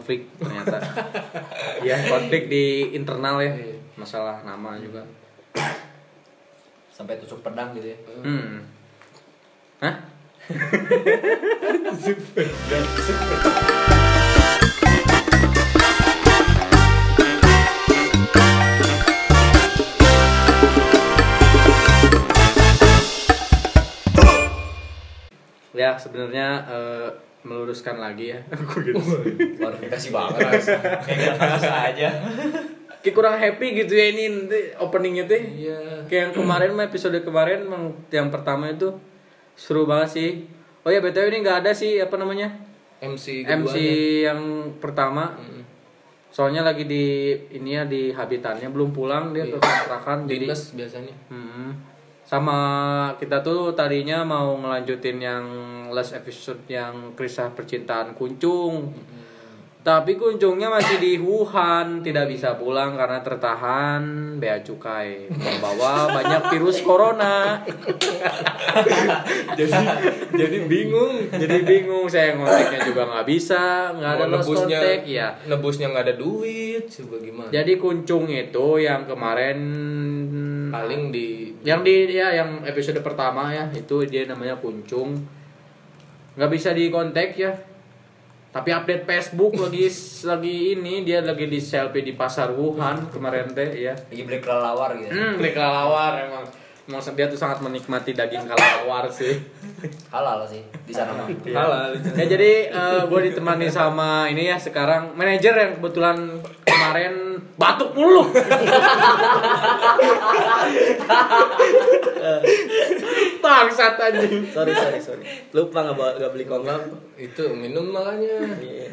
konflik ternyata. ya konflik di internal ya. Iya. Masalah nama juga. Sampai tusuk pedang gitu ya. Hmm. Hah? ya sebenarnya eh, meluruskan lagi ya. Aku gitu. Klarifikasi banget. Kayak aja. Kayak kurang happy gitu ya ini nanti openingnya tuh. Iya. Kayak yang kemarin mah episode kemarin yang pertama itu seru banget sih. Oh ya btw ini nggak ada sih apa namanya MC MC yang pertama. Mm. Soalnya lagi di ini ya di habitannya belum pulang dia ke Iya. kontrakan jadi biasanya. Hmm. Sama kita tuh tadinya mau ngelanjutin yang last episode yang kisah percintaan kuncung. Tapi kuncungnya masih di Wuhan, tidak bisa pulang karena tertahan bea cukai membawa banyak virus corona. jadi jadi bingung. Jadi bingung saya ngonteknya juga nggak bisa, nggak ada lost contact ya. nebusnya nggak ada duit, coba gimana? Jadi kuncung itu yang kemarin Paling di yang di ya yang episode pertama ya itu dia namanya kuncung. Nggak bisa di kontak ya. Tapi update Facebook lagi lagi ini dia lagi di selfie di pasar Wuhan kemarin teh ya. Lagi beli kelelawar gitu. hmm, beli kelelawar emang emang dia tuh sangat menikmati daging kelelawar sih Halal sih di sana mah. halal. ya jadi gue ditemani sama ini ya sekarang manajer yang kebetulan kemarin batuk mulu bangsat anjing sorry sorry sorry lupa nggak bawa nggak beli kongkong itu minum makanya. Iya.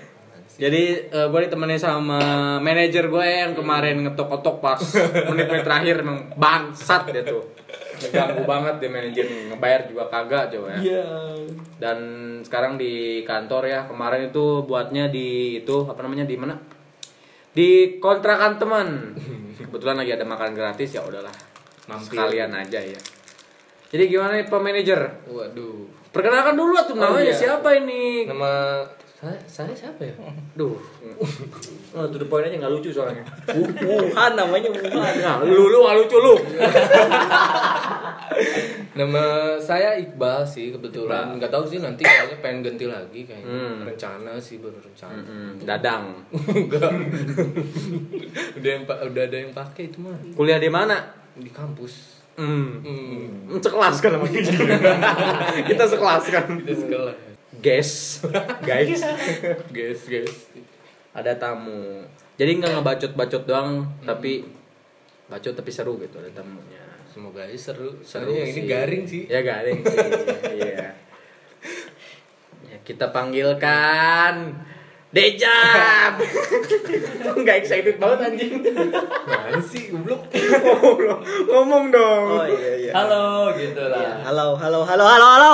Jadi gue ditemani sama manajer gue yang kemarin ngetok-ketok pas menit-menit terakhir emang bangsat dia tuh. Ngeganggu banget dia manajer ngebayar juga kagak coba ya. Iya. Dan sekarang di kantor ya kemarin itu buatnya di itu apa namanya di mana? Di kontrakan teman. Kebetulan lagi ada makan gratis ya udahlah. Mampir. Sekalian aja ya. Jadi gimana nih Pak Manajer? Waduh. Perkenalkan dulu tuh Oh, namanya iya. siapa ini? Nama saya, saya siapa ya? Duh. Oh, to the point aja nggak lucu soalnya. Wuhan namanya Wuhan Nah, lu lu nggak lucu lu. Nama saya Iqbal sih kebetulan. Nggak tahu sih nanti kayaknya pengen ganti lagi kayaknya. Hmm. Rencana sih baru rencana. Mm-mm, Dadang. Enggak. udah yang udah ada yang pakai itu mah Kuliah di mana? di kampus. Hmm. Hmm. Sekelas kan sama kita. kita sekelas kan. Kita sekolah. Guys, guys, Guys, guys. ada tamu. Jadi nggak ngebacot-bacot doang, tapi bacot tapi seru gitu ada tamunya. Semoga aja seru. Seru Soalnya yang ini sih. garing sih. Ya garing sih. Iya. Ya, kita panggilkan Dejan. Nggak excited banget anjing. Mana sih goblok? ngomong, dong. oh iya iya Halo gitu Iya. lah. halo halo halo halo halo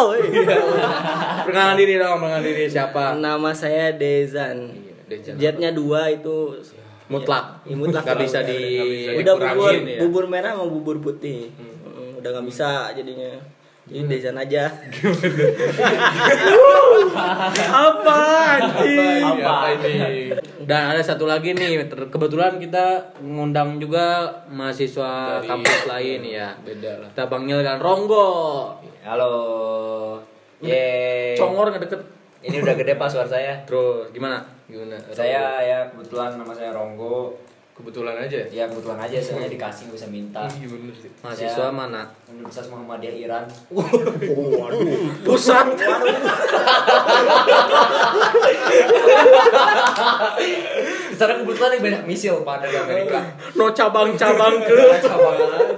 Perkenalan diri dong, perkenalan diri siapa? nama saya Dezan Iya, Dejan. jetnya dua itu Mutlak. Iya, mutlak Nggak bisa di bisa udah bubur ya. bubur merah sama bubur putih Mm, udah nggak bisa jadinya jadi Dezan aja apa anjing? Apa, Apa? ini? Dan ada satu lagi nih, kebetulan kita ngundang juga mahasiswa Dari- kampus lain ya. Beda lah. Kita panggil kan Ronggo. Halo. Yeay. Congor nggak deket. Ini udah gede pas suara saya. Terus gimana? Gimana? Saya ya kebetulan nama saya Ronggo. Kebetulan aja. Ya kebetulan aja saya dikasih nggak bisa minta. Iya bener sih. Mahasiswa Saya- mana? Universitas Muhammadiyah Iran. Pusat. Di sana kebetulan yang banyak misil pak dari Amerika. No cabang-cabang ke. Kita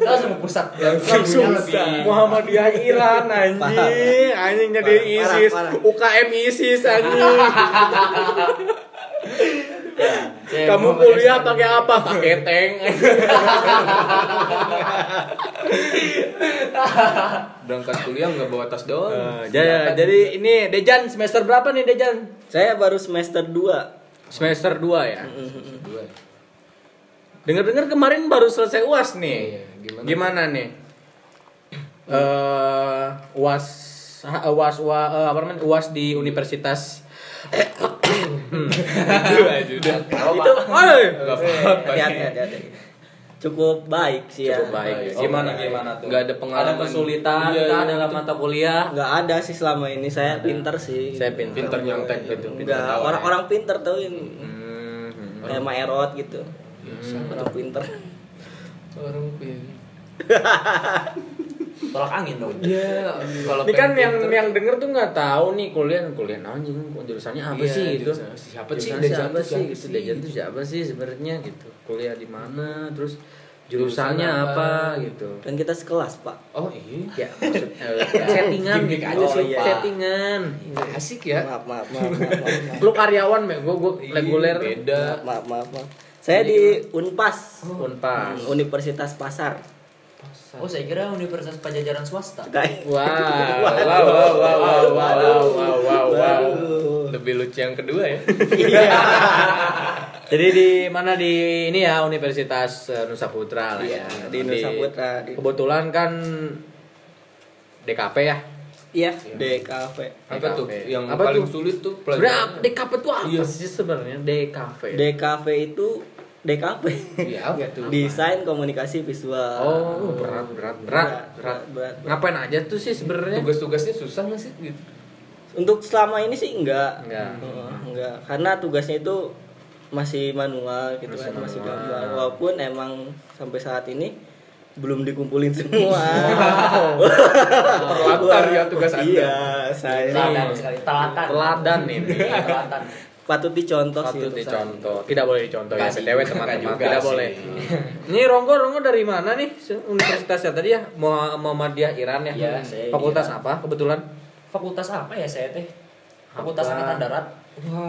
langsung ke pusat. Langsung lebih. Muhammadiyah Iran anjing, anjing jadi ISIS, parah. UKM ISIS anjing. Saya Kamu kuliah pakai apa? Pakai tank. Berangkat kuliah nggak bawa tas doang. Eh, jadi, jadi ini Dejan semester berapa nih Dejan? saya baru semester 2 Semester 2 ya. Dua. Dengar-dengar kemarin baru selesai UAS nih. Iya, gimana? Gimana nih? Eh UAS UAS UAS, eh, apa namanya? UAS di Universitas Udah. itu hati-hati cukup baik sih ya Cukup baik. Baik. Gimana Oh, gimana tuh? Nggak ada pengalaman. Ada kesulitan Iya, iya, dalam mata kuliah? nggak ada sih selama ini saya pinter sih Saya pinter. Pinter nyontek gitu. Enggak, orang-orang pinter tuh yang Hmm. kayak Maerot gitu orang pinter Orang pinter. Tolak angin dong. Iya, kalau Ini kan yang pinter- yang denger tuh nggak tahu nih kuliah kuliah anjing jurusannya apa Iya, sih gitu. jurusan- siapa sih? Jurusan Dejan siapa tuh sih? siapa Gitu. sih? Dejan tuh siapa sih sebenarnya gitu. Kuliah di mana? Terus jurusannya Jurusan apa? apa? gitu. kan kita sekelas pak Oh iya. Ya, maksud, eh, settingan gitu. aja sih, Oh, Pak. settingan. Asik ya. maaf maaf maaf maaf, maaf. Lu karyawan, me, gua gua Iya, reguler Beda. maaf maaf maaf saya di Unpas Unpas. Universitas Pasar Oh, saya kira Universitas Pajajaran swasta. Guys. Wow, wow, wow, wow, wow, wow, wow, wow, wow, wow. Waduh. Lebih lucu yang kedua ya. Jadi di mana di ini ya Universitas eh, Nusa Putra lah ya. Iya, di Nusa Putra, di- Kebetulan kan DKP ya. Iya, DKV. Apa tuh? Yang Apa paling tuh? sulit tuh pelajaran. DKP itu apa Iya. sih sebenarnya DKV? DKV itu Apa tuh? Desain komunikasi visual. Oh, berat, berat, berat, berat. berat. Ngapain aja tuh sih sebenarnya? Tugas-tugasnya susah nggak sih gitu? Untuk selama ini sih enggak. Enggak. Heeh, enggak. Karena tugasnya itu masih manual gitu Masih kan, masih manual. gambar. Walaupun emang sampai saat ini belum dikumpulin semua. Terlantar ya tugas Anda. Iya, saya Teladan sekali. Teladan. Teladan ini. Teladan. Patut dicontoh sih Patut saya. dicontoh. Tidak boleh dicontoh ya, sih. BTW teman-teman. juga Tidak sih. boleh. Ini Ronggo, Ronggo dari mana nih? Universitasnya tadi ya? Mu- Muhammadiyah Iran ya? Saya Fakultas Iran. apa kebetulan? Fakultas apa ya saya teh? Fakultas Apa? Angkatan Darat.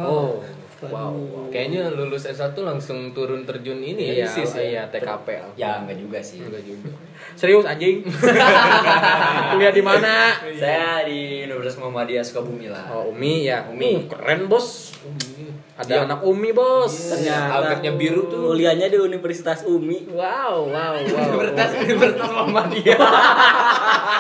Oh. Wow. Kayaknya lulus S1 langsung turun terjun ini Iya, ya, ISIS ya. iya, TKP. Ya enggak juga sih. Enggak juga. Serius anjing? Kuliah di mana? Saya di Universitas Muhammadiyah Sukabumi lah. Oh, Umi ya. Umi. Uh, keren, Bos. Ada Iya. anak Umi, Bos. Ternyata Alketnya biru tuh. Kuliahnya di Universitas Umi. Wow, wow, wow. Universitas Universitas Muhammadiyah.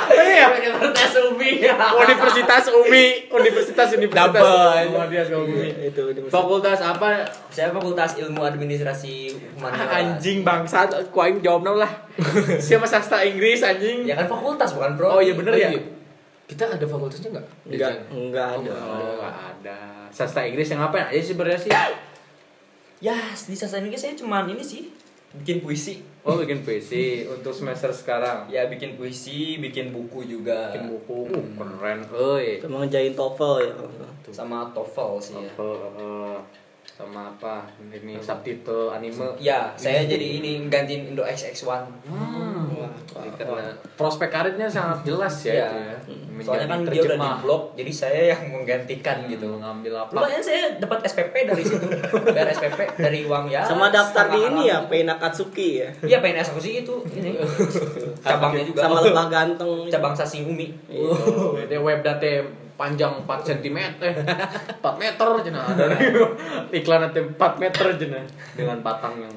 Iya. Universitas Umi. Universitas Umi, Universitas Universitas. Muhammadiyah Sukabumi. Itu Universitas Fakultas apa? Saya Fakultas Ilmu Administrasi Humaniora. Anjing bangsa, ku aing jawabna lah. Siapa sastra Inggris anjing? Ya kan fakultas bukan pro. Oh iya bener ya? Kita ada fakultasnya nggak? enggak Dejan? enggak ada. Oh, nggak ada. Sastra Inggris yang ngapain aja sih sebenarnya sih? Ya, di sastra ini saya cuman ini sih bikin puisi. Oh, bikin puisi untuk semester sekarang. Ya bikin puisi, bikin buku juga. Bikin buku, uh, keren, euy. Sama ngejain TOEFL ya. Sama TOEFL sih ya. Apa, eh, sama apa? Ini subtitle anime. Ya, saya jadi ini gantiin Indo XX1. Hmm. Ini karena Prospek karirnya sangat jelas ya, Ya. itu ya. Soalnya kan dia udah di blok, jadi saya yang menggantikan gitu. mengambil apa? Lumayan saya dapat SPP dari situ. Bayar SPP dari uang ya. Sama daftar di ini ya, gitu. Pei Nakatsuki ya. Iya, aku sih itu ini. Cabangnya juga. Sama lebah ganteng. cabang Sasing Umi. Oh, dia web data panjang 4 cm eh 4 meter cenah ada iklan nanti 4 meter cenah dengan batang yang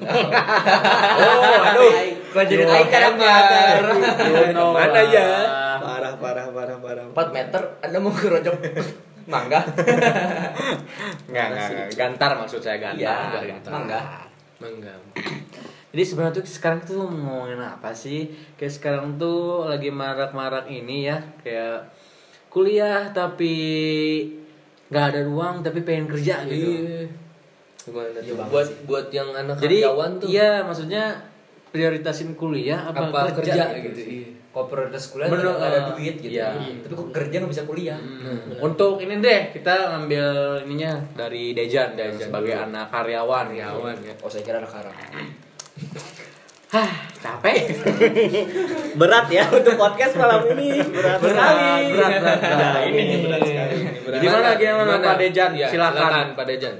Oh, aduh. Gua jadi. You know Mana ya? Parah parah parah parah. 4 meter, Anda mau kerojok mangga? Enggak, enggak, gantar maksud saya gantar. Enggak, gantar. mangga. Mangga. Jadi sebenarnya tuh sekarang tuh mau ngomongin apa sih? Kayak sekarang tuh lagi marak-marak ini ya, kayak kuliah tapi nggak ada uang tapi pengen kerja gitu. Iya. Gimana Iya tuh? Buat sih. buat yang anak Jadi karyawan tuh iya maksudnya prioritasin kuliah apa, apa, kerja, gitu, gitu. sih. Iya. Kalau prioritas kuliah nggak ada duit gitu. iya. Tapi kok kerja nggak bisa kuliah? Hmm. Untuk ini deh kita ngambil ininya dari Dejan, Dejan sebagai anak karyawan. Karyawan ya. Oh, saya kira anak haram. Hah, capek. Berat ya untuk podcast malam ini. Berat, sekali. berat, berat, berat. Nah, ini berat sekali. Gimana, gimana, Pak Dejan? Ya, Silakan. Pak Dejan.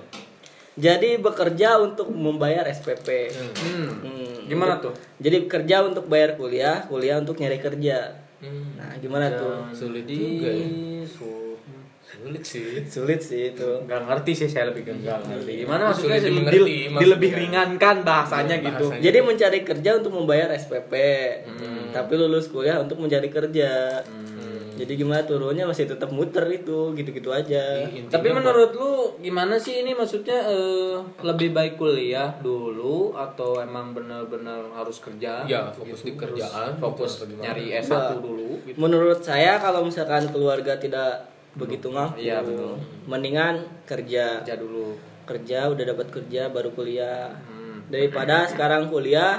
Jadi bekerja untuk membayar SPP. Hmm. Hmm. Gimana tuh? Jadi kerja untuk bayar kuliah, kuliah untuk nyari kerja. Hmm. Nah, gimana tuh? Sulit juga ya. su- Sulit sih. Sulit sih itu. Nggak ngerti sih saya lebih ke nggak ngerti. Gimana maksudnya Sulit sih? dimengerti, Dil- maksudnya. dilebih ringankan bahasanya Iya, gitu. bahasanya. Jadi mencari kerja untuk membayar SPP. Tapi lulus kuliah untuk mencari kerja. Jadi gimana turunnya masih tetap muter itu, gitu-gitu aja. Intinya Tapi menurut lu gimana sih ini maksudnya eh, lebih baik kuliah dulu atau emang benar-benar harus kerja? Ya, fokus di kerjaan, fokus atau gimana? nyari S1 dulu gitu. Menurut saya kalau misalkan keluarga tidak begitu mampu, Iya, betul. mendingan kerja. Kerja dulu. Kerja udah dapat kerja baru kuliah. Hmm. Daripada sekarang kuliah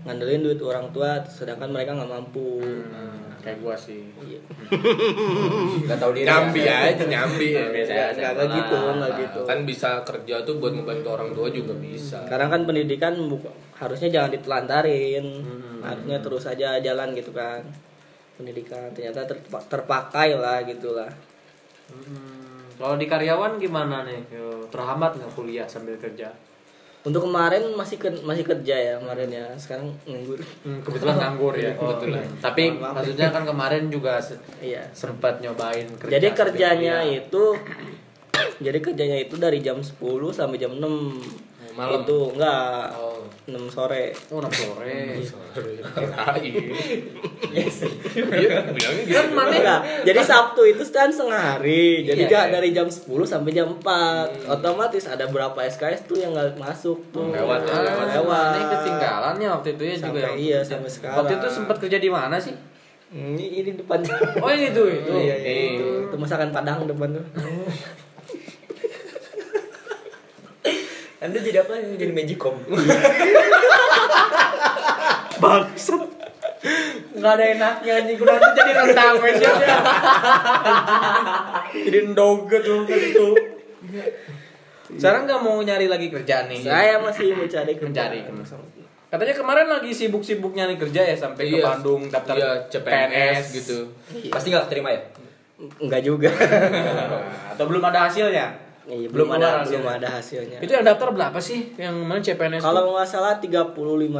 ngandelin duit orang tua sedangkan mereka nggak mampu. Hmm, kayak gua sih. Iya. Gak tau diri. nyambi ya. aja nyambi ya. Biasa Nggak nggak nggak gitu, nggak gitu. kan bisa kerja tuh buat ngebantu orang tua juga bisa Sekarang kan pendidikan bu- harusnya jangan ditelantarin, Hmm. harusnya terus aja jalan gitu kan. Pendidikan ternyata terpa- terpakai lah gitulah. Hmm, Kalau di karyawan gimana nih? Terhambat nggak kuliah sambil kerja? Untuk kemarin masih ke- masih kerja ya kemarin ya, sekarang nganggur. Hmm, kebetulan nganggur ya. Kebetulan. Tapi Mohon maaf. maksudnya kan kemarin juga se- Iya. sempat nyobain kerja. Jadi kerjanya kuliah. itu jadi kerjanya itu dari jam 10 sampai jam 6 Malam? Itu enggak oh 6 sore. Oh, enam sore. sorry iya bilangnya gitu Kan mana? Enggak. Jadi Sabtu itu kan setengah hari. Jadi Iya, iya. dari jam 10 sampai jam 4. Otomatis ada berapa SKS tuh yang nggak masuk tuh. Lewat ya, lewat. lewat. Ini ketinggalannya waktu itu ya juga. Sampai ya. iya sampai sekarang. Waktu itu sempat kerja di mana sih? ini, ini depan. Oh, ini tuh itu. Iya, iya, Eh. itu. Itu masakan Padang depan tuh. Anda jadi apa? Jadi magicom. Bangsat. Enggak ada enaknya nih, gue nanti jadi rendang besoknya. jadi ndoget lu kan itu. Sekarang nggak mau nyari lagi kerjaan nih. Saya masih mencari kerja. mencari. Katanya kemarin lagi sibuk-sibuk nyari kerja ya sampai ke Iya. Bandung daftar iya CPNS gitu Pasti gak keterima ya? Enggak juga. Atau belum ada hasilnya? Iya, Belum belum, keluar ada hasilnya. belum ada hasilnya. Itu yang daftar berapa sih? Yang mana CPNS? Kalau nggak salah 35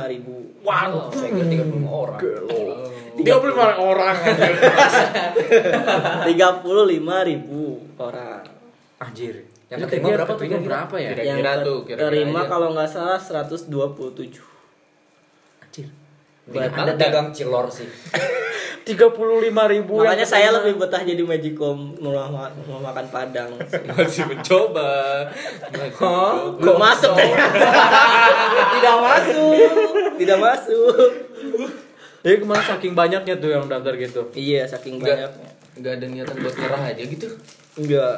ribu. wow. Saya kira 35 orang. Tiga puluh lima orang. 35 ribu orang. Anjir. Yang keterima kira- berapa tuh kira-kira? berapa ya? Yang tuh, kira-kira terima kalau nggak salah 127. Buat Anda dagang cilor sih. Tiga puluh lima ribu. Makanya saya lebih betah jadi magicom mau, ma- mau makan padang. masih mencoba masih mencoba. Belum masuk Tidak masuk. Tidak masuk. Jadi kemarin saking banyaknya tuh yang daftar gitu. Iya, saking Enggak, banyaknya. enggak ada niatan buat nyerah aja gitu Enggak.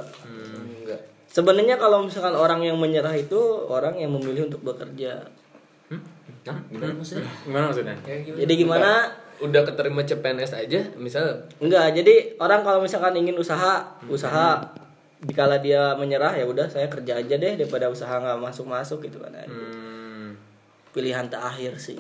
enggak Sebenarnya kalau misalkan orang yang menyerah itu orang yang memilih untuk bekerja. Hah? Gimana maksudnya? Gimana maksudnya? Jadi gimana? udah keterima CPNS aja misal Enggak, jadi orang kalau misalkan ingin usaha, usaha dikala dia menyerah ya udah saya kerja aja deh daripada usaha nggak masuk-masuk gitu kan. Hmm, Pilihan terakhir sih.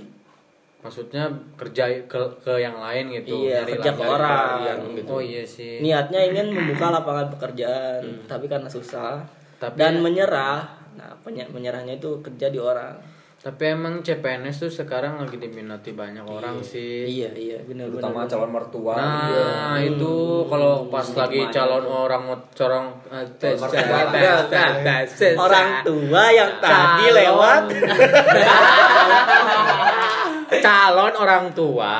maksudnya kerja ke ke yang lain gitu. Iya, nyari kerja ke orang. pekerjaan gitu. Oh iya sih. Niatnya ingin membuka lapangan pekerjaan, tapi karena susah Tapi- dan menyerah. Nah, penye- menyerahnya itu kerja di orang. Tapi emang CPNS tuh sekarang lagi diminati banyak orang sih. Iya, iya, benar-benar. Terutama calon mertua. Nah, itu kalau pas lagi calon orang corong Orang tua yang tadi lewat. Calon orang tua.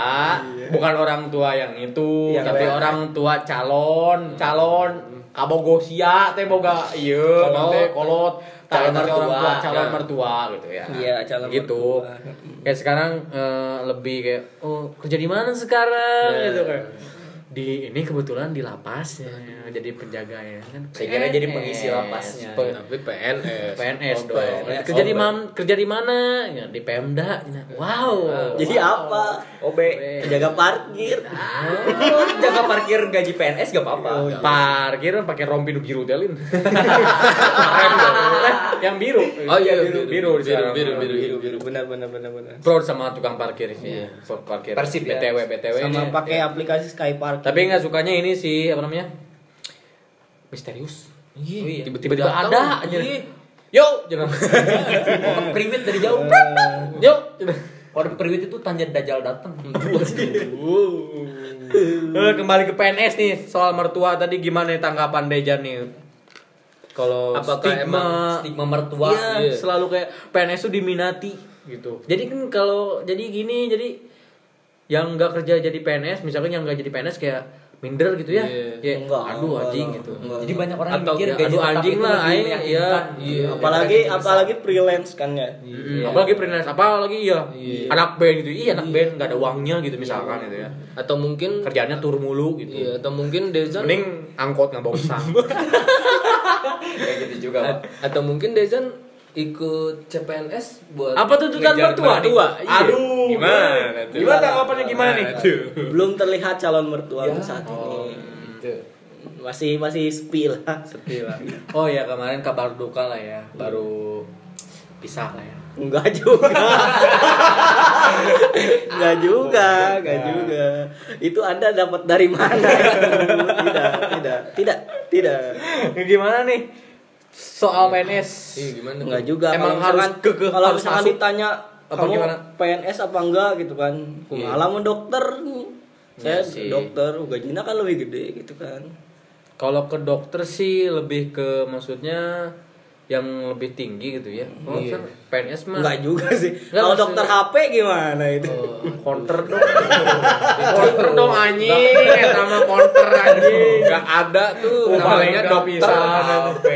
Bukan orang tua yang itu tapi orang tua calon calon. Kabogosia teh boga iya Kolot. Calon mertua. tua calon Ya. mertua gitu ya Iya, calon gitu mertua. kayak sekarang eh, lebih kayak oh kerja di mana sekarang Ya. gitu kayak di ini kebetulan di lapas ya jadi penjaga ya kan Saya kira jadi pengisi lapasnya. Pe- tapi PNS PNS Oh, dong. PNS. Kerja di Oh, mana? Kerja di mana? Ya, di Pemda. Ya, Wow. Jadi apa? OB. Jaga parkir. Oh, jaga parkir gaji PNS gak apa-apa. Parkir pakai rompi nu biru dong. Eh, yang biru. Oh iya, biru, biru, biru, biru, biru, biru. Biru, biru, benar, benar, benar, benar. Proud sama tukang parkir sih. Parkir. Persib ya. BTW, BTW. Sama ini. pakai aplikasi Sky Park. Tapi nggak sukanya ini sih apa namanya? Misterius. Iya, Tiba-tiba Datang. ada aja. Yuk, jangan. Oh, priwit dari jauh. Yuk. Kalau di priwit itu tanda dajal datang. Eh, kembali ke PNS nih soal mertua tadi gimana tanggapan Dejan nih kalau Apakah stigma emang Stigma mertua. Iya, Iya. selalu kayak PNS tuh diminati gitu jadi kan kalau jadi gini jadi yang nggak kerja jadi PNS misalkan yang nggak jadi PNS kayak minder gitu ya. Iya. Ya, Enggak, aduh enggak, anjing enggak. gitu. Enggak. Jadi banyak orang Atau mikir ya, gaji aduh anjing lah, aing, iya. Iya. apalagi apalagi freelance kan ya Mm, Apalagi freelance, apalagi ya anak band gitu. Iya anak band nggak ada uangnya gitu misalkan gitu ya. Atau mungkin Kerjaannya tur mulu gitu. Iya, atau mungkin Dezan Mending angkot nggak bawa sang. Kayak gitu juga, atau mungkin Dezan ikut CPNS buat Apa tuntutan ngejar mertua? mertua? Iya. Aduh. Gimana tuh? Gimana tanggapannya gimana nih? belum terlihat calon mertua Ya. saat Oh, ini Gitu. masih masih sepi lah Sepi lah. Oh ya kemarin kabar duka lah ya, baru pisah lah ya. Enggak juga. Enggak juga, enggak juga. Itu Anda dapat dari mana? tidak, tidak, tidak, tidak. Gimana nih? Soal PNS. Iya, gimana? Enggak juga. Emang Kalau harus kekeh, kalau harus misalkan masuk? ditanya Apa kamu gimana? PNS apa enggak gitu kan. Iya. Pengalaman dokter. Saya Iya sih. dokter, gajinya kan lebih gede gitu kan. Kalau ke dokter sih lebih ke maksudnya yang lebih tinggi gitu ya. Oh, Iya. kan PNS mah Enggak juga sih. Enggak, Kalau dokter HP gimana itu? Oh, counter dong. counter dong anjing, eta mah counter anjing. Enggak ada tuh Oh, namanya dokter HP.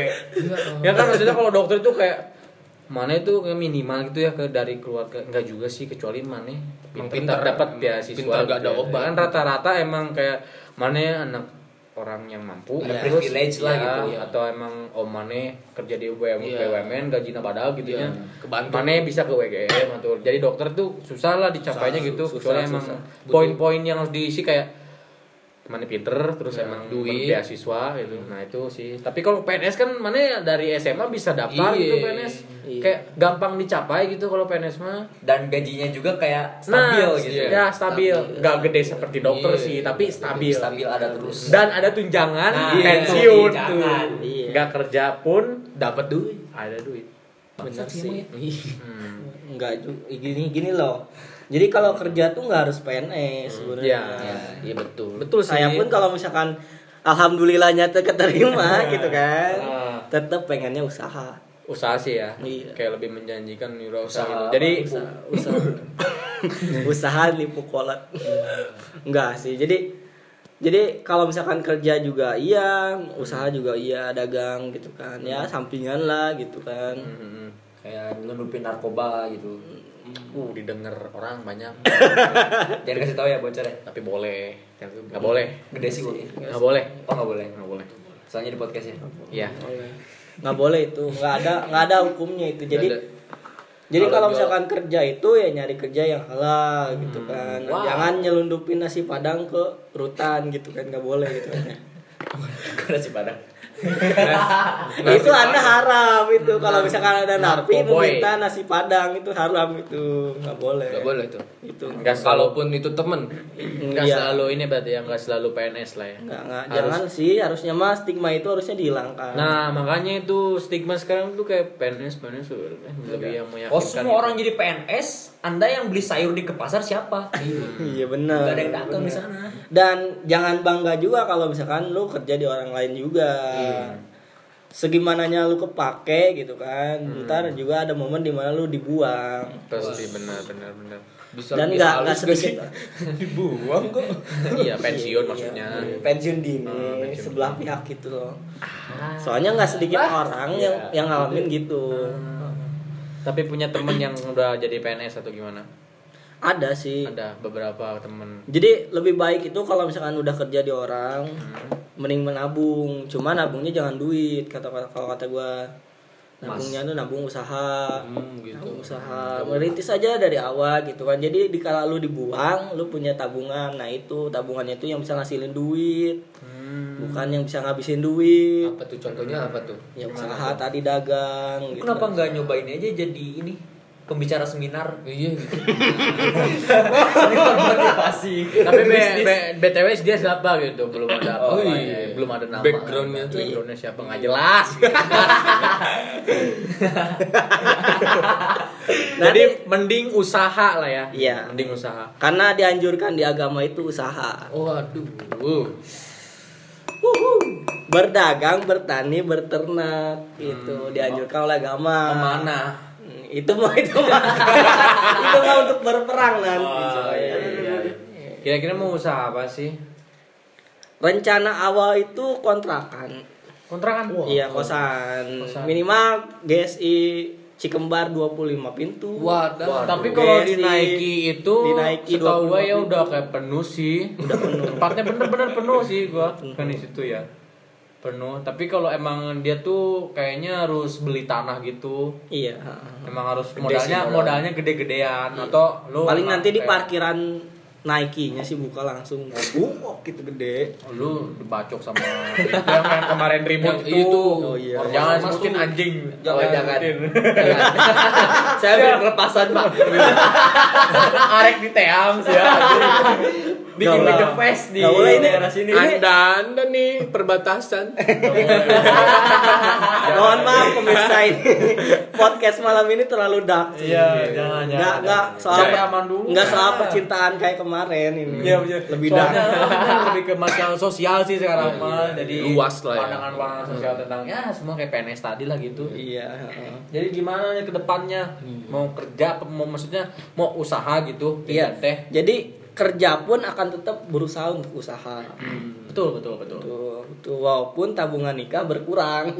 ya kan maksudnya kalau dokter itu kayak mana itu kayak minimal gitu ya ke dari keluarga enggak juga sih kecuali mana pintar pintar. dapat beasiswa Pintar ada gitu ya. obat. kan rata-rata emang kayak mana anak orang yang mampu Ada terus privilege lah ya, gitu, ya. atau emang om mana kerja di BUMN Iya. BUMN gajinya badak gitu Iya, nya kebantu. mana bisa ke WGM atau jadi dokter tuh susah lah dicapainya Susah, gitu susah, kecuali emang poin-poin yang harus diisi kayak mana pinter terus Ya, emang duit. beasiswa gitu nah itu sih tapi kalau PNS kan mana dari SMA bisa daftar Iya. gitu PNS Iya. kayak gampang dicapai gitu kalau PNS mah Dan gajinya juga kayak stabil nah, gitu. ya stabil Stabil. nggak gede seperti dokter Iya. sih tapi stabil Stabil ada terus. dan ada tunjangan Nah, pensiun iya, tuh. Iya. nggak kerja pun Dapat duit. ada duit Benar sih. hmm. Enggak juga gini gini loh. Jadi kalau kerja tuh nggak harus PNS sebenarnya. Iya. Iya betul. betul sih Saya pun kalau misalkan alhamdulillahnya keterima gitu kan. Ah. Tetap pengennya usaha. usaha sih ya Iya. kayak lebih menjanjikan wira usaha Usaha gitu. jadi Usaha usaha, usaha kolot. Enggak sih. Jadi jadi kalau misalkan kerja juga iya, usaha juga iya, dagang gitu kan. Ya sampingan lah gitu kan. hmm. Kayak nyelundupin narkoba gitu. Uh didengar orang banyak. Jangan kasih tahu ya bocor ya. tapi boleh. Nggak boleh. Gede sih. Bu. nggak boleh. Oh nggak boleh. nggak boleh. Soalnya di podcast ya. iya. Nggak boleh. Itu. Nggak ada nggak ada hukumnya itu. Jadi jadi Kalau misalkan kerja itu ya nyari kerja yang halal gitu kan. Wow. jangan nyelundupin nasi padang ke rutan gitu kan. Nggak boleh gitu. Kan Karena si padang. Itu anda haram itu. Kalau misalkan ada napi meminta nasi padang itu haram itu. Nggak boleh. Enggak boleh tuh. itu. Nggak selalu- Kalaupun itu temen. Nggak Iya. selalu ini berarti ya nggak selalu PNS lah ya. Nggak nggak. Harus- jangan sih harusnya mah stigma itu harusnya dihilangkan. Nah makanya itu stigma sekarang tuh kayak PNS PNS tuh lebih yang meyakinkan Oh semua orang jadi PNS, Anda yang beli sayur di ke pasar siapa? iya benar. Gak ada yang dagang di sana. dan jangan bangga juga kalau misalkan lu kerja di orang lain juga segimananya lu kepake gitu kan ntar juga ada momen di mana lu dibuang. Pasti benar benar benar. Bisa dan nggak nggak sedikit. Dibuang kok. iya pensiun maksudnya. Iya, pensiun dini Ah, pensiun sebelah pihak gitu loh. Soalnya nggak sedikit orang yang Iya. yang ngalamin gitu. Tapi punya temen yang udah jadi PNS atau gimana ada sih. Ada beberapa temen. Jadi lebih baik itu kalau misalkan udah kerja di orang Hmm. mending menabung. Cuma nabungnya jangan duit kata kata kalau kata gua. Nabungnya tuh nabung usaha. Hmm, gitu. Nabung usaha. Merintis aja dari awal gitu kan. Jadi di kala lu dibuang lu punya tabungan. Nah itu tabungannya itu yang bisa ngasilin duit. Hmm. bukan yang bisa ngabisin duit. Apa tuh? Contohnya apa tuh? ya usaha tadi dagang gitu Kenapa kan. nggak nyobain aja jadi ini pembicara seminar? Iya gitu. Seminar motivasi. tapi B, Bisnis. B, BTW dia siapa gitu belum ada apa Oh, iya. belum ada nama Backgroundnya tuh. backgroundnya siapa nggak jelas jadi mending usaha lah ya Iya. mending usaha karena dianjurkan di agama itu usaha Oh aduh. berdagang bertani berternak itu dianjurkan oleh agama Ke mana? Itu mah itu mah itu mah untuk berperang nanti Oh, coy. iya, iya. kira-kira mau usaha apa sih rencana awal itu kontrakan kontrakan iya kosan. Kosan. minimal GSI Cikembar 25 pintu Wadah. tapi kalau dinaiki itu Dinaiki setahu 25 gua ya pintu. udah kayak penuh sih Udah penuh. tempatnya bener-bener penuh sih gua kan di situ ya penuh tapi kalau emang dia tuh kayaknya harus beli tanah gitu iya emang harus Gede modalnya sih modalnya. modalnya gede-gedean atau lu paling nanti di kayak- parkiran Nike-nya sih buka langsung oh gitu gede lu dibacok sama yang kemarin ribut itu, itu. Oh, iya. jangan tuh. anjing Oh, jangan. sebutin. Saya beli pelepasan, Pak. arek di team sih ya Bikin the face di Nggak boleh ini. daerah sini. Anda, Anda nih perbatasan. mohon maaf pemirsa ini podcast malam ini terlalu dark Iya, jangan, jangan, nggak nggak jangan. soal aman dulu. nggak soal percintaan kayak kemarin ini Iya, iya. lebih dark lebih ke masalah sosial sih sekarang mah. Jadi Luas lah ya. Pandangan-pandangan sosial tentang ya semua kayak PNS tadi lah gitu. iya heeh. Jadi gimana nih ke depannya? Mau kerja apa mau maksudnya mau usaha gitu? iya Teh. jadi kerja pun akan tetap berusaha untuk usaha. Betul, betul, betul. Tuh, tuh, walaupun tabungan nikah berkurang.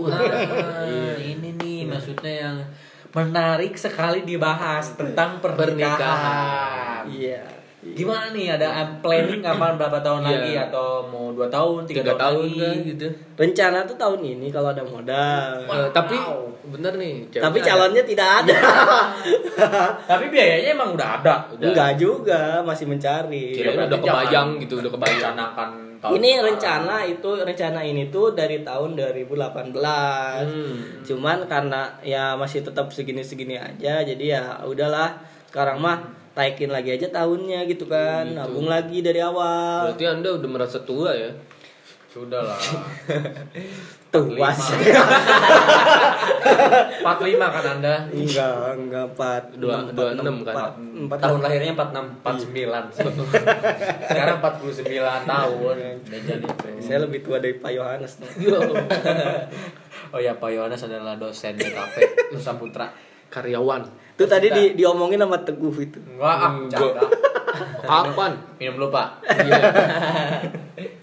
Ah, ini nih maksudnya yang menarik sekali dibahas tentang pernikahan. Pernikahan. iya Gimana nih ada planning kapan berapa tahun Iya. lagi atau mau dua tahun, tiga, Tiga tahun lagi? kan gitu. rencana tuh tahun ini kalau ada modal Eh, tapi bener nih. tapi ada. calonnya tidak ada Tapi biayanya emang udah ada. Udah. enggak juga masih mencari Kirain Berarti udah kebayang gitu, udah kebayang. Rencanakan tahun ini rencana itu rencana ini tuh dari tahun 2018 Hmm. cuman karena ya masih tetap segini-segini aja jadi ya udahlah sekarang mah naikin lagi aja tahunnya gitu kan Gitu. nabung lagi dari awal Berarti Anda udah merasa tua ya? Sudah lah. tuh was 45 kan Anda? enggak enggak empat Dua- empat, dua enam, enam kan? empat, empat Tahun lahirnya 46. 49 sih. Sekarang 49 tahun. Udah jadi saya lebih tua dari Pak Yohanes nih. Oh ya Pak Yohanes adalah dosen di kafe Nusa Putra. Karyawan. itu tadi di, diomongin sama Teguh itu Enggak, ah, Enggak. canda. Kapan? Minum dulu Pak. Iya.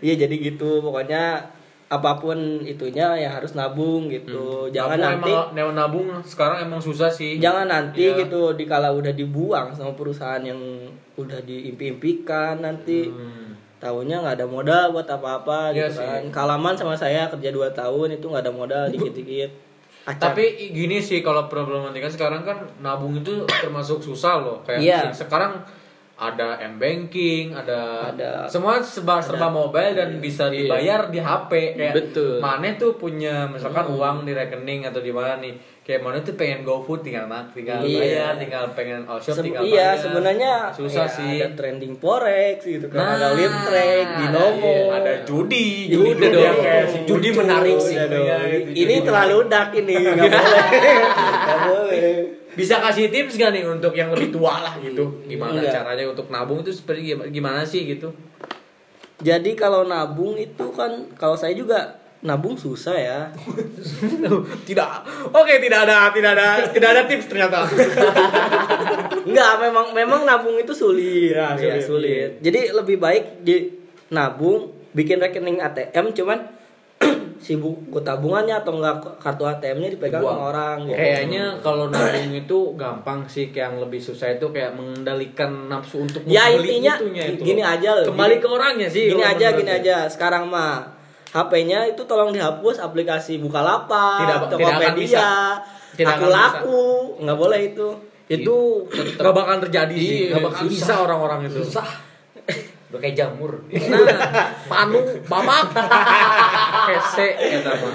iya jadi gitu pokoknya apa pun itunya ya harus nabung gitu jangan Nabung nanti emang, nabung, sekarang emang susah sih. jangan nanti Iya. gitu dikala udah dibuang sama perusahaan yang udah diimpi-impikan nanti Hmm. tahunnya nggak ada modal buat apa-apa Iya gitu sih. kan kalaman sama saya kerja 2 tahun itu nggak ada modal dikit-dikit Acan. Tapi gini sih kalau problematika sekarang kan nabung itu termasuk susah loh. Kayak Iya. se- sekarang ada m banking, ada, Ada. semua serba serba mobile dan bisa Iya. dibayar di HP. Kayak Betul. Mana tuh punya misalkan uang di rekening atau di mana nih? Kayak mana tuh pengen GoFood tinggal mak, tinggal Iya. bayar, tinggal pengen all shop tinggal iya bayar. sebenarnya susah ya, sih. ada trending forex gitu kan Nah, ada lip trade binomo iya, ada judi, Judi judi dong. yang kayak si Judi Cucu, menarik sih. iya. Iya, Gitu, ini judi terlalu dark ini nggak boleh nggak boleh Bisa kasih tips gak nih untuk yang lebih tua lah gitu? Gimana Enggak. caranya untuk nabung itu seperti gimana sih gitu? jadi kalau nabung itu kan kalau saya juga nabung susah ya tidak. Oke, tidak ada tidak ada tidak ada tips ternyata. Enggak, memang memang nabung itu sulit. Ya, Ya, sulit. sulit. Jadi lebih baik di nabung, bikin rekening ATM cuman si buku tabungannya atau enggak kartu ATM-nya dipegang sama orang gitu. Kayaknya kalau nabung itu gampang sih, kayak yang lebih susah itu kayak mengendalikan nafsu untuk Ya membeli intinya itunya itu. gini aja loh. Kembali Gini- ke orangnya sih. Gini aja, gini aja. Sekarang mah HP-nya itu tolong dihapus aplikasi Bukalapak, Tidak- tidak akan bisa. Tokopedia, Tidak aku laku, nggak boleh itu. Itu gak bakal terjadi sih, Iya, gak bakal susah. bisa orang-orang itu. Susah. Udah kayak jamur. Nah, panu, bamak, kese, eta mah.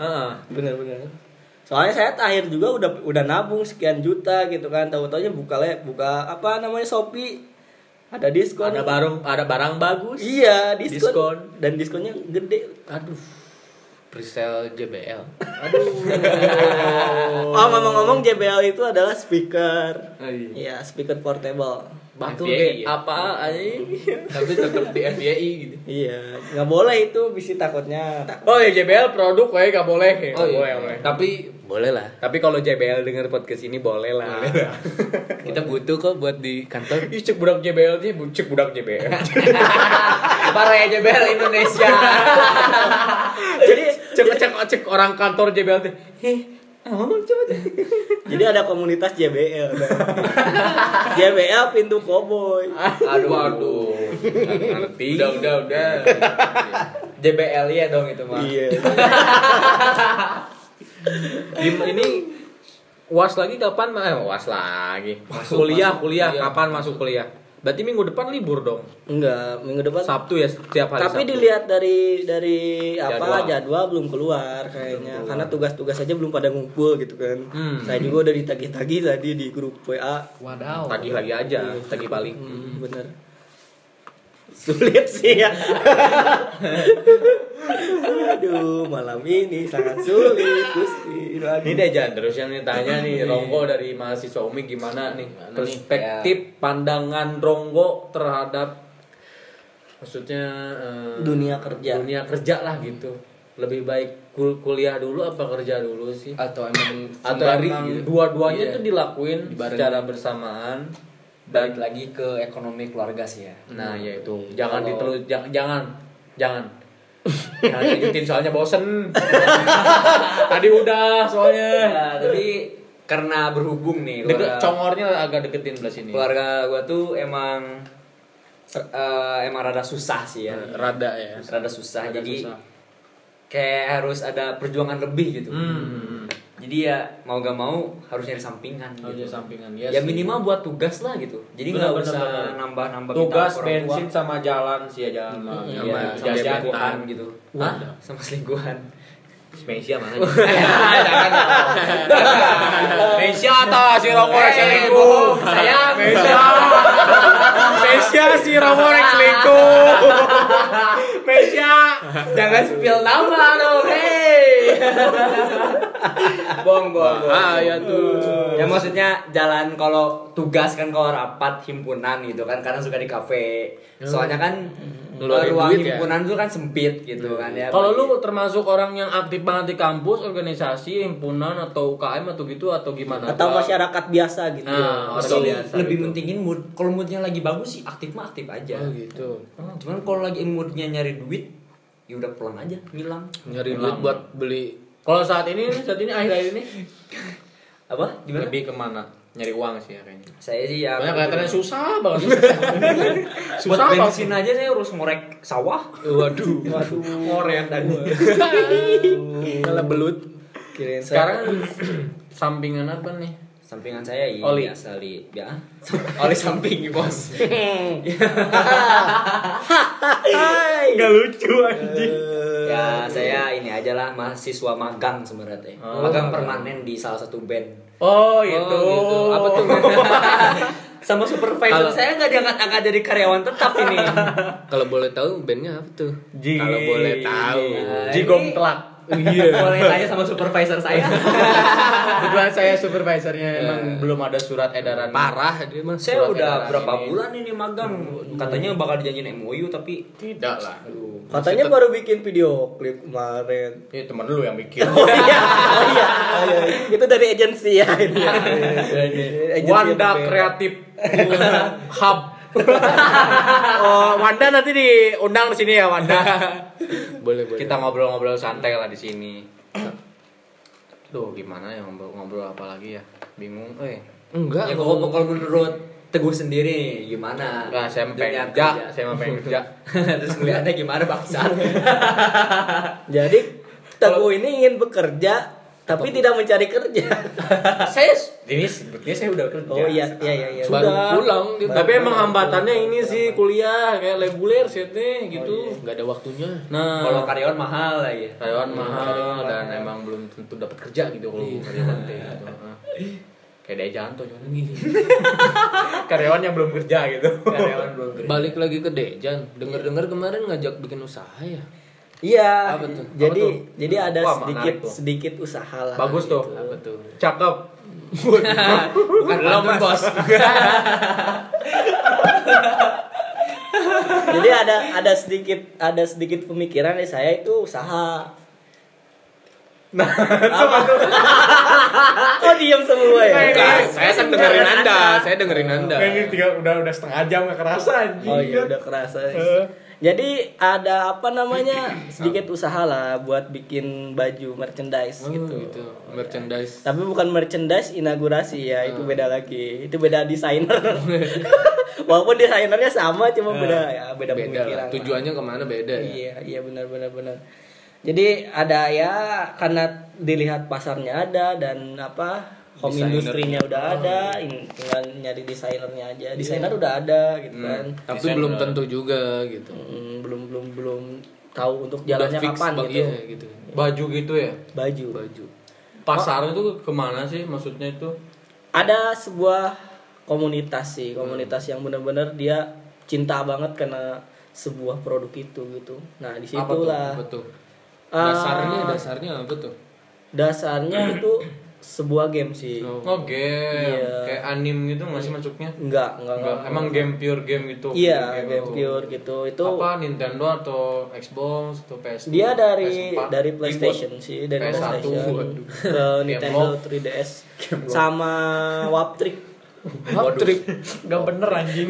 Heeh. bener-bener soalnya saya terakhir juga udah udah nabung sekian juta gitu kan tahu taunya buka le buka apa namanya shopee ada diskon Ada barang, ada barang bagus. iya diskon. Diskon. dan diskonnya gede Aduh. Presale JBL. oh ngomong-ngomong JBL itu adalah speaker Oh, iya. iya speaker portable Batu kayak ya? apa anjing? Tapi tetap di FYI gitu. iya nggak boleh itu bisa takutnya Oh ya JBL produk kayak gak boleh. Oh Nggak boleh, iya. nggak boleh. Tapi Boleh lah. Tapi kalau JBL denger podcast ini boleh lah. Kita butuh kok buat di kantor. Ih, cek budak JBL sih, cek budak JBL. Para ya JBL Indonesia. Jadi cek cek cek orang kantor JBL tuh. Heh, oh, coba deh. Jadi ada komunitas JBL. JBL pintu koboi. Aduh, aduh. Ngerti. Udah, udah, udah. JBL ya dong itu mah. Iya. Di- ini uas lagi kapan mah eh, uas lagi kuliah masuk kuliah kuliah. kapan masuk kuliah berarti minggu depan libur dong Enggak, minggu depan. sabtu ya setiap hari Tapi Sabtu. dilihat dari dari apa Jadwal. jadwal, belum keluar kayaknya. Karena tugas-tugas aja belum pada ngumpul gitu kan. Hmm. Saya juga udah ditagih-tagih tadi di grup WA. Wadaw. tagih lagi aja tagih balik Hmm, bener. Sulit sih ya. Aduh, malam ini sangat sulit, Gusti. Ini deh jangan terus yang ditanya nih Ronggo dari mahasiswa Umi gimana nih perspektif pandangan Ronggo terhadap maksudnya eh, Dunia kerja. dunia kerja lah gitu lebih baik kul- kuliah dulu apa kerja dulu sih Atau emang atau emang gitu. dua-duanya Iya. tuh dilakuin Dibarengin. secara bersamaan Balik lagi ke ekonomi keluarga sih ya. nah ya itu jangan Kalau- ditelus jangan jangan jangan jangan lanjutin soalnya bosen tadi udah soalnya Ya, tapi karena berhubung nih deket keluarga, congornya agak deketin belah sini keluarga gua tuh emang eh, emang rada susah sih ya. Rada ya. Rada susah. Rada jadi susah. kayak harus ada perjuangan lebih gitu. hmm. Jadi ya mau gak mau harus nyari sampingan Oh, gitu. jadi sampingan ya sih. minimal buat tugas lah gitu. Jadi nggak usah benar. nambah-nambah tugas kita orang tua. bensin sama jalan sih ya jalan mah. Iya, Sama selingkuhan gitu. Hah? Sama selingkuhan. Spesial mana? Spesial atau si Romo Eh, yang selingkuh? sayang. Spesial. Spesial si Romo yang selingkuh. Spesial. Jangan spill nama dong, hey. Bong, bong, bong. Bahaya tuh. Ya maksudnya jalan kalau tugas kan kalau rapat himpunan gitu kan karena suka di kafe. Soalnya kan Ngeluarin ruang duit ya? himpunan tuh kan sempit gitu kan ya. Kalau lu termasuk orang yang aktif banget di kampus, organisasi, himpunan atau UKM atau gitu atau gimana? Atau masyarakat biasa gitu. Nah, orang biasa lebih gitu. mentingin mood. Kalau moodnya lagi bagus sih aktif mah aktif aja. Oh gitu. Hmm, Cuman kalau lagi moodnya nyari duit, ya udah pulang aja, ngilang. Nyari duit buat beli Kalau saat ini, saat ini akhir-akhir ini Apa? Gimana? lebih ke mana? Nyari uang sih ya kayaknya. Saya sih ya. Banyak kelihatannya susah banget. Buat susah banget. bensin aja saya harus ngorek sawah. Waduh. Waduh. Ngoret tadi. Malah belut. Kirain saya- Sekarang sampingan apa nih? Sampingan saya ini Oli. biasa li. Ya. Oli samping bos. Hai. Gak lucu anjing. Ya saya ini aja lah mahasiswa magang sebenarnya. teh. Oh, magang permanen di salah satu band. Oh, Oh, itu. gitu. Apa tuh? Sama supervisor Kalau- saya nggak diangkat-angkat jadi karyawan tetap ini. Kalau boleh tahu bandnya apa tuh? Kalau boleh tahu. Nah, Jigong telak. Iya. Boleh tanya sama supervisor saya. Kebetulan saya supervisornya emang belum ada surat edaran. Parah dia mah. saya Surat udah berapa ini. bulan ini magang. Katanya bakal dijanjiin MOU tapi Tidak lah. Katanya baru bikin video klip kemarin. Ya teman lu yang bikin. Oh iya, oh iya, oh iya. Itu dari agensi ya. Ini. Agensi Wanda yang berbeda. Kreatif Hub. oh, Wanda nanti diundang di sini ya Wanda. Boleh, boleh. Kita ngobrol-ngobrol santai lah di sini. Duh, gimana ya ngobrol-ngobrol apa lagi ya? Bingung, eh. enggak. ya kalau kalau menurut Teguh sendiri gimana? Enggak, saya pengen kerja, saya mau pengen kerja. Terus ngeliatnya gimana bangsa? Jadi Teguh ini ingin bekerja tapi tidak mencari kerja. saya ini sebetulnya saya udah kerja. Oh iya, iya, iya, iya. Baru Sudah. pulang dia. Tapi emang hambatannya ini sih kuliah kayak reguler sih teh gitu. Enggak ada waktunya. Nah, kalau karyawan mahal lah ya. karyawan mahal dan emang belum tentu dapat kerja gitu kalau karyawan teh gitu. Nah. Kayak dia jantung cuman gini. karyawan yang belum kerja gitu. Karyawan belum kerja. Balik lagi ke Dejan. Dengar-dengar kemarin ngajak bikin usaha ya. Iya. Apa tuh? Jadi Apa tuh? jadi ada Wah, sedikit menarik tuh. sedikit usaha lah. Bagus tuh. Apa tuh? Cakep. Bukan belum bos. Jadi ada ada sedikit ada sedikit pemikiran di saya itu usaha. oh diem semua ya Bukan, saya kan dengerin anda, saya dengerin anda. Nah, ini tiga, udah udah setengah jam gak kerasa anjing. Oh iya udah kerasa. Jadi ada apa namanya sedikit usaha lah buat bikin baju merchandise Oh, gitu. gitu. Merchandise. Tapi bukan merchandise inaugurasi ya, itu beda lagi. Itu beda desainer. Walaupun desainernya sama cuma beda ya, beda, Beda pemikiran. lah. lah. Tujuannya ke mana beda ya. Iya, iya benar benar benar. Jadi ada ya karena dilihat pasarnya ada dan apa home industrinya udah ada, in- tinggal nyari desainernya aja. Desainer udah ada gitu kan. Tapi belum tentu juga gitu. Hmm, belum belum belum tahu untuk jalannya fix, kapan gitu. Iya, gitu. Baju gitu ya. Baju. Baju. Pasar itu ke mana sih maksudnya itu? Ada sebuah komunitas sih, komunitas yang benar-benar dia cinta banget karena sebuah produk itu gitu. Nah, Apa tuh? di situlah Apa tuh? Dasarnya, dasarnya apa tuh? dasarnya itu sebuah game sih. Oh. Oh game, Iya. kayak anim gitu nggak sih masuknya? Enggak, enggak, Enggak, enggak. emang game pure game gitu. Iya, game gitu. pure gitu. Itu Apa Nintendo atau Xbox atau PS? dia dari PS4, dari PlayStation sih, dari PS1, PlayStation waduh. ke Nintendo Love. 3DS sama Waptrick. Hattrick. Gak bener anjing.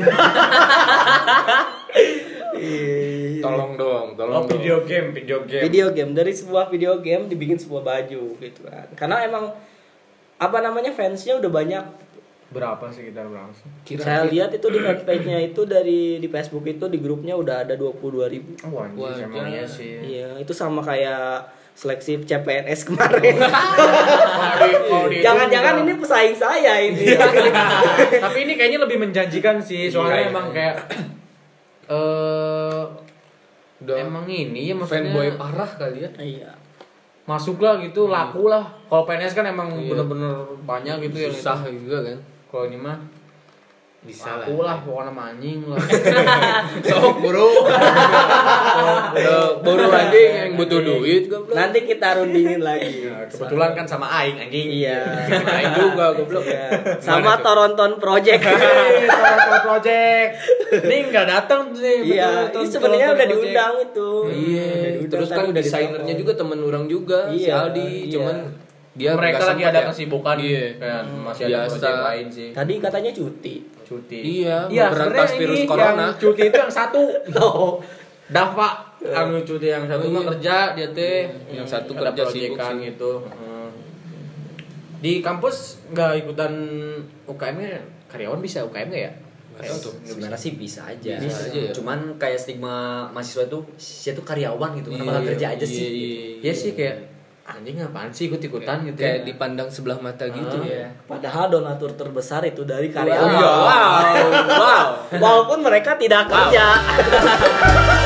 Iya. Tolong dong, tolong Oh video game, video game. Video game dari sebuah video game dibikin sebuah baju gitu kan. Karena emang apa namanya fansnya udah banyak. Berapa sih kita berapa sih? Kira Saya lihat itu di fanpage-nya itu dari di Facebook itu di grupnya udah ada 22 ribu. Oh Wah, Iya iya sih. Iya, itu sama kayak seleksi CPNS kemarin. Kalau di- Jangan-jangan ini pesaing saya ini. Tapi ini kayaknya lebih menjanjikan sih, soalnya Iya, iya. emang kayak eh Udah emang ini ya maksudnya fanboy parah kali ya. Iya. Masuk lah gitu, laku lah. Kalau PNS kan emang Iya. bener-bener banyak gitu yang Susah itu. juga kan. Kalau ini mah Bisa laku lah, pokoknya maning lah. Sok buru. Buru anjing yang butuh duit goblok. Nanti kita rundingin lagi. Nah, kebetulan kan sama Aing anjing. Iya. Main juga goblok. Iya. Sama Toronton Project. Hey, Toronto Project. Ini nggak datang tuh nih. Iya, betul, ini sebenarnya udah diundang itu. Iya, diundang, terus kan udah desainernya juga temen orang juga, si Iya, Aldi, iya. cuman dia mereka lagi ada ya. kesibukan Iya. kan masih ada Biasa. project lain sih Tadi katanya cuti. cuti Iya, iya sebenarnya virus ini corona. cuti itu yang satu Oh. Dava anu cuti yang satu mah Iya. kerja dia teh Yang satu kerja sibuk sih. gitu Heeh. di kampus nggak ikutan UKM nya karyawan bisa UKM nggak ya Tahu tuh. Sebenarnya sih bisa aja. Bisa aja ya. Cuman kayak stigma mahasiswa itu saya tuh karyawan gitu, kenapa Iya, nggak kerja aja iya, sih? iya, ya sih kayak anjing apaan sih ikut ikutan gitu kayak ya dipandang sebelah mata gitu Ah. ya. Padahal donatur terbesar itu dari Wow. karyawan. Wow. wow. Walaupun mereka tidak kerja.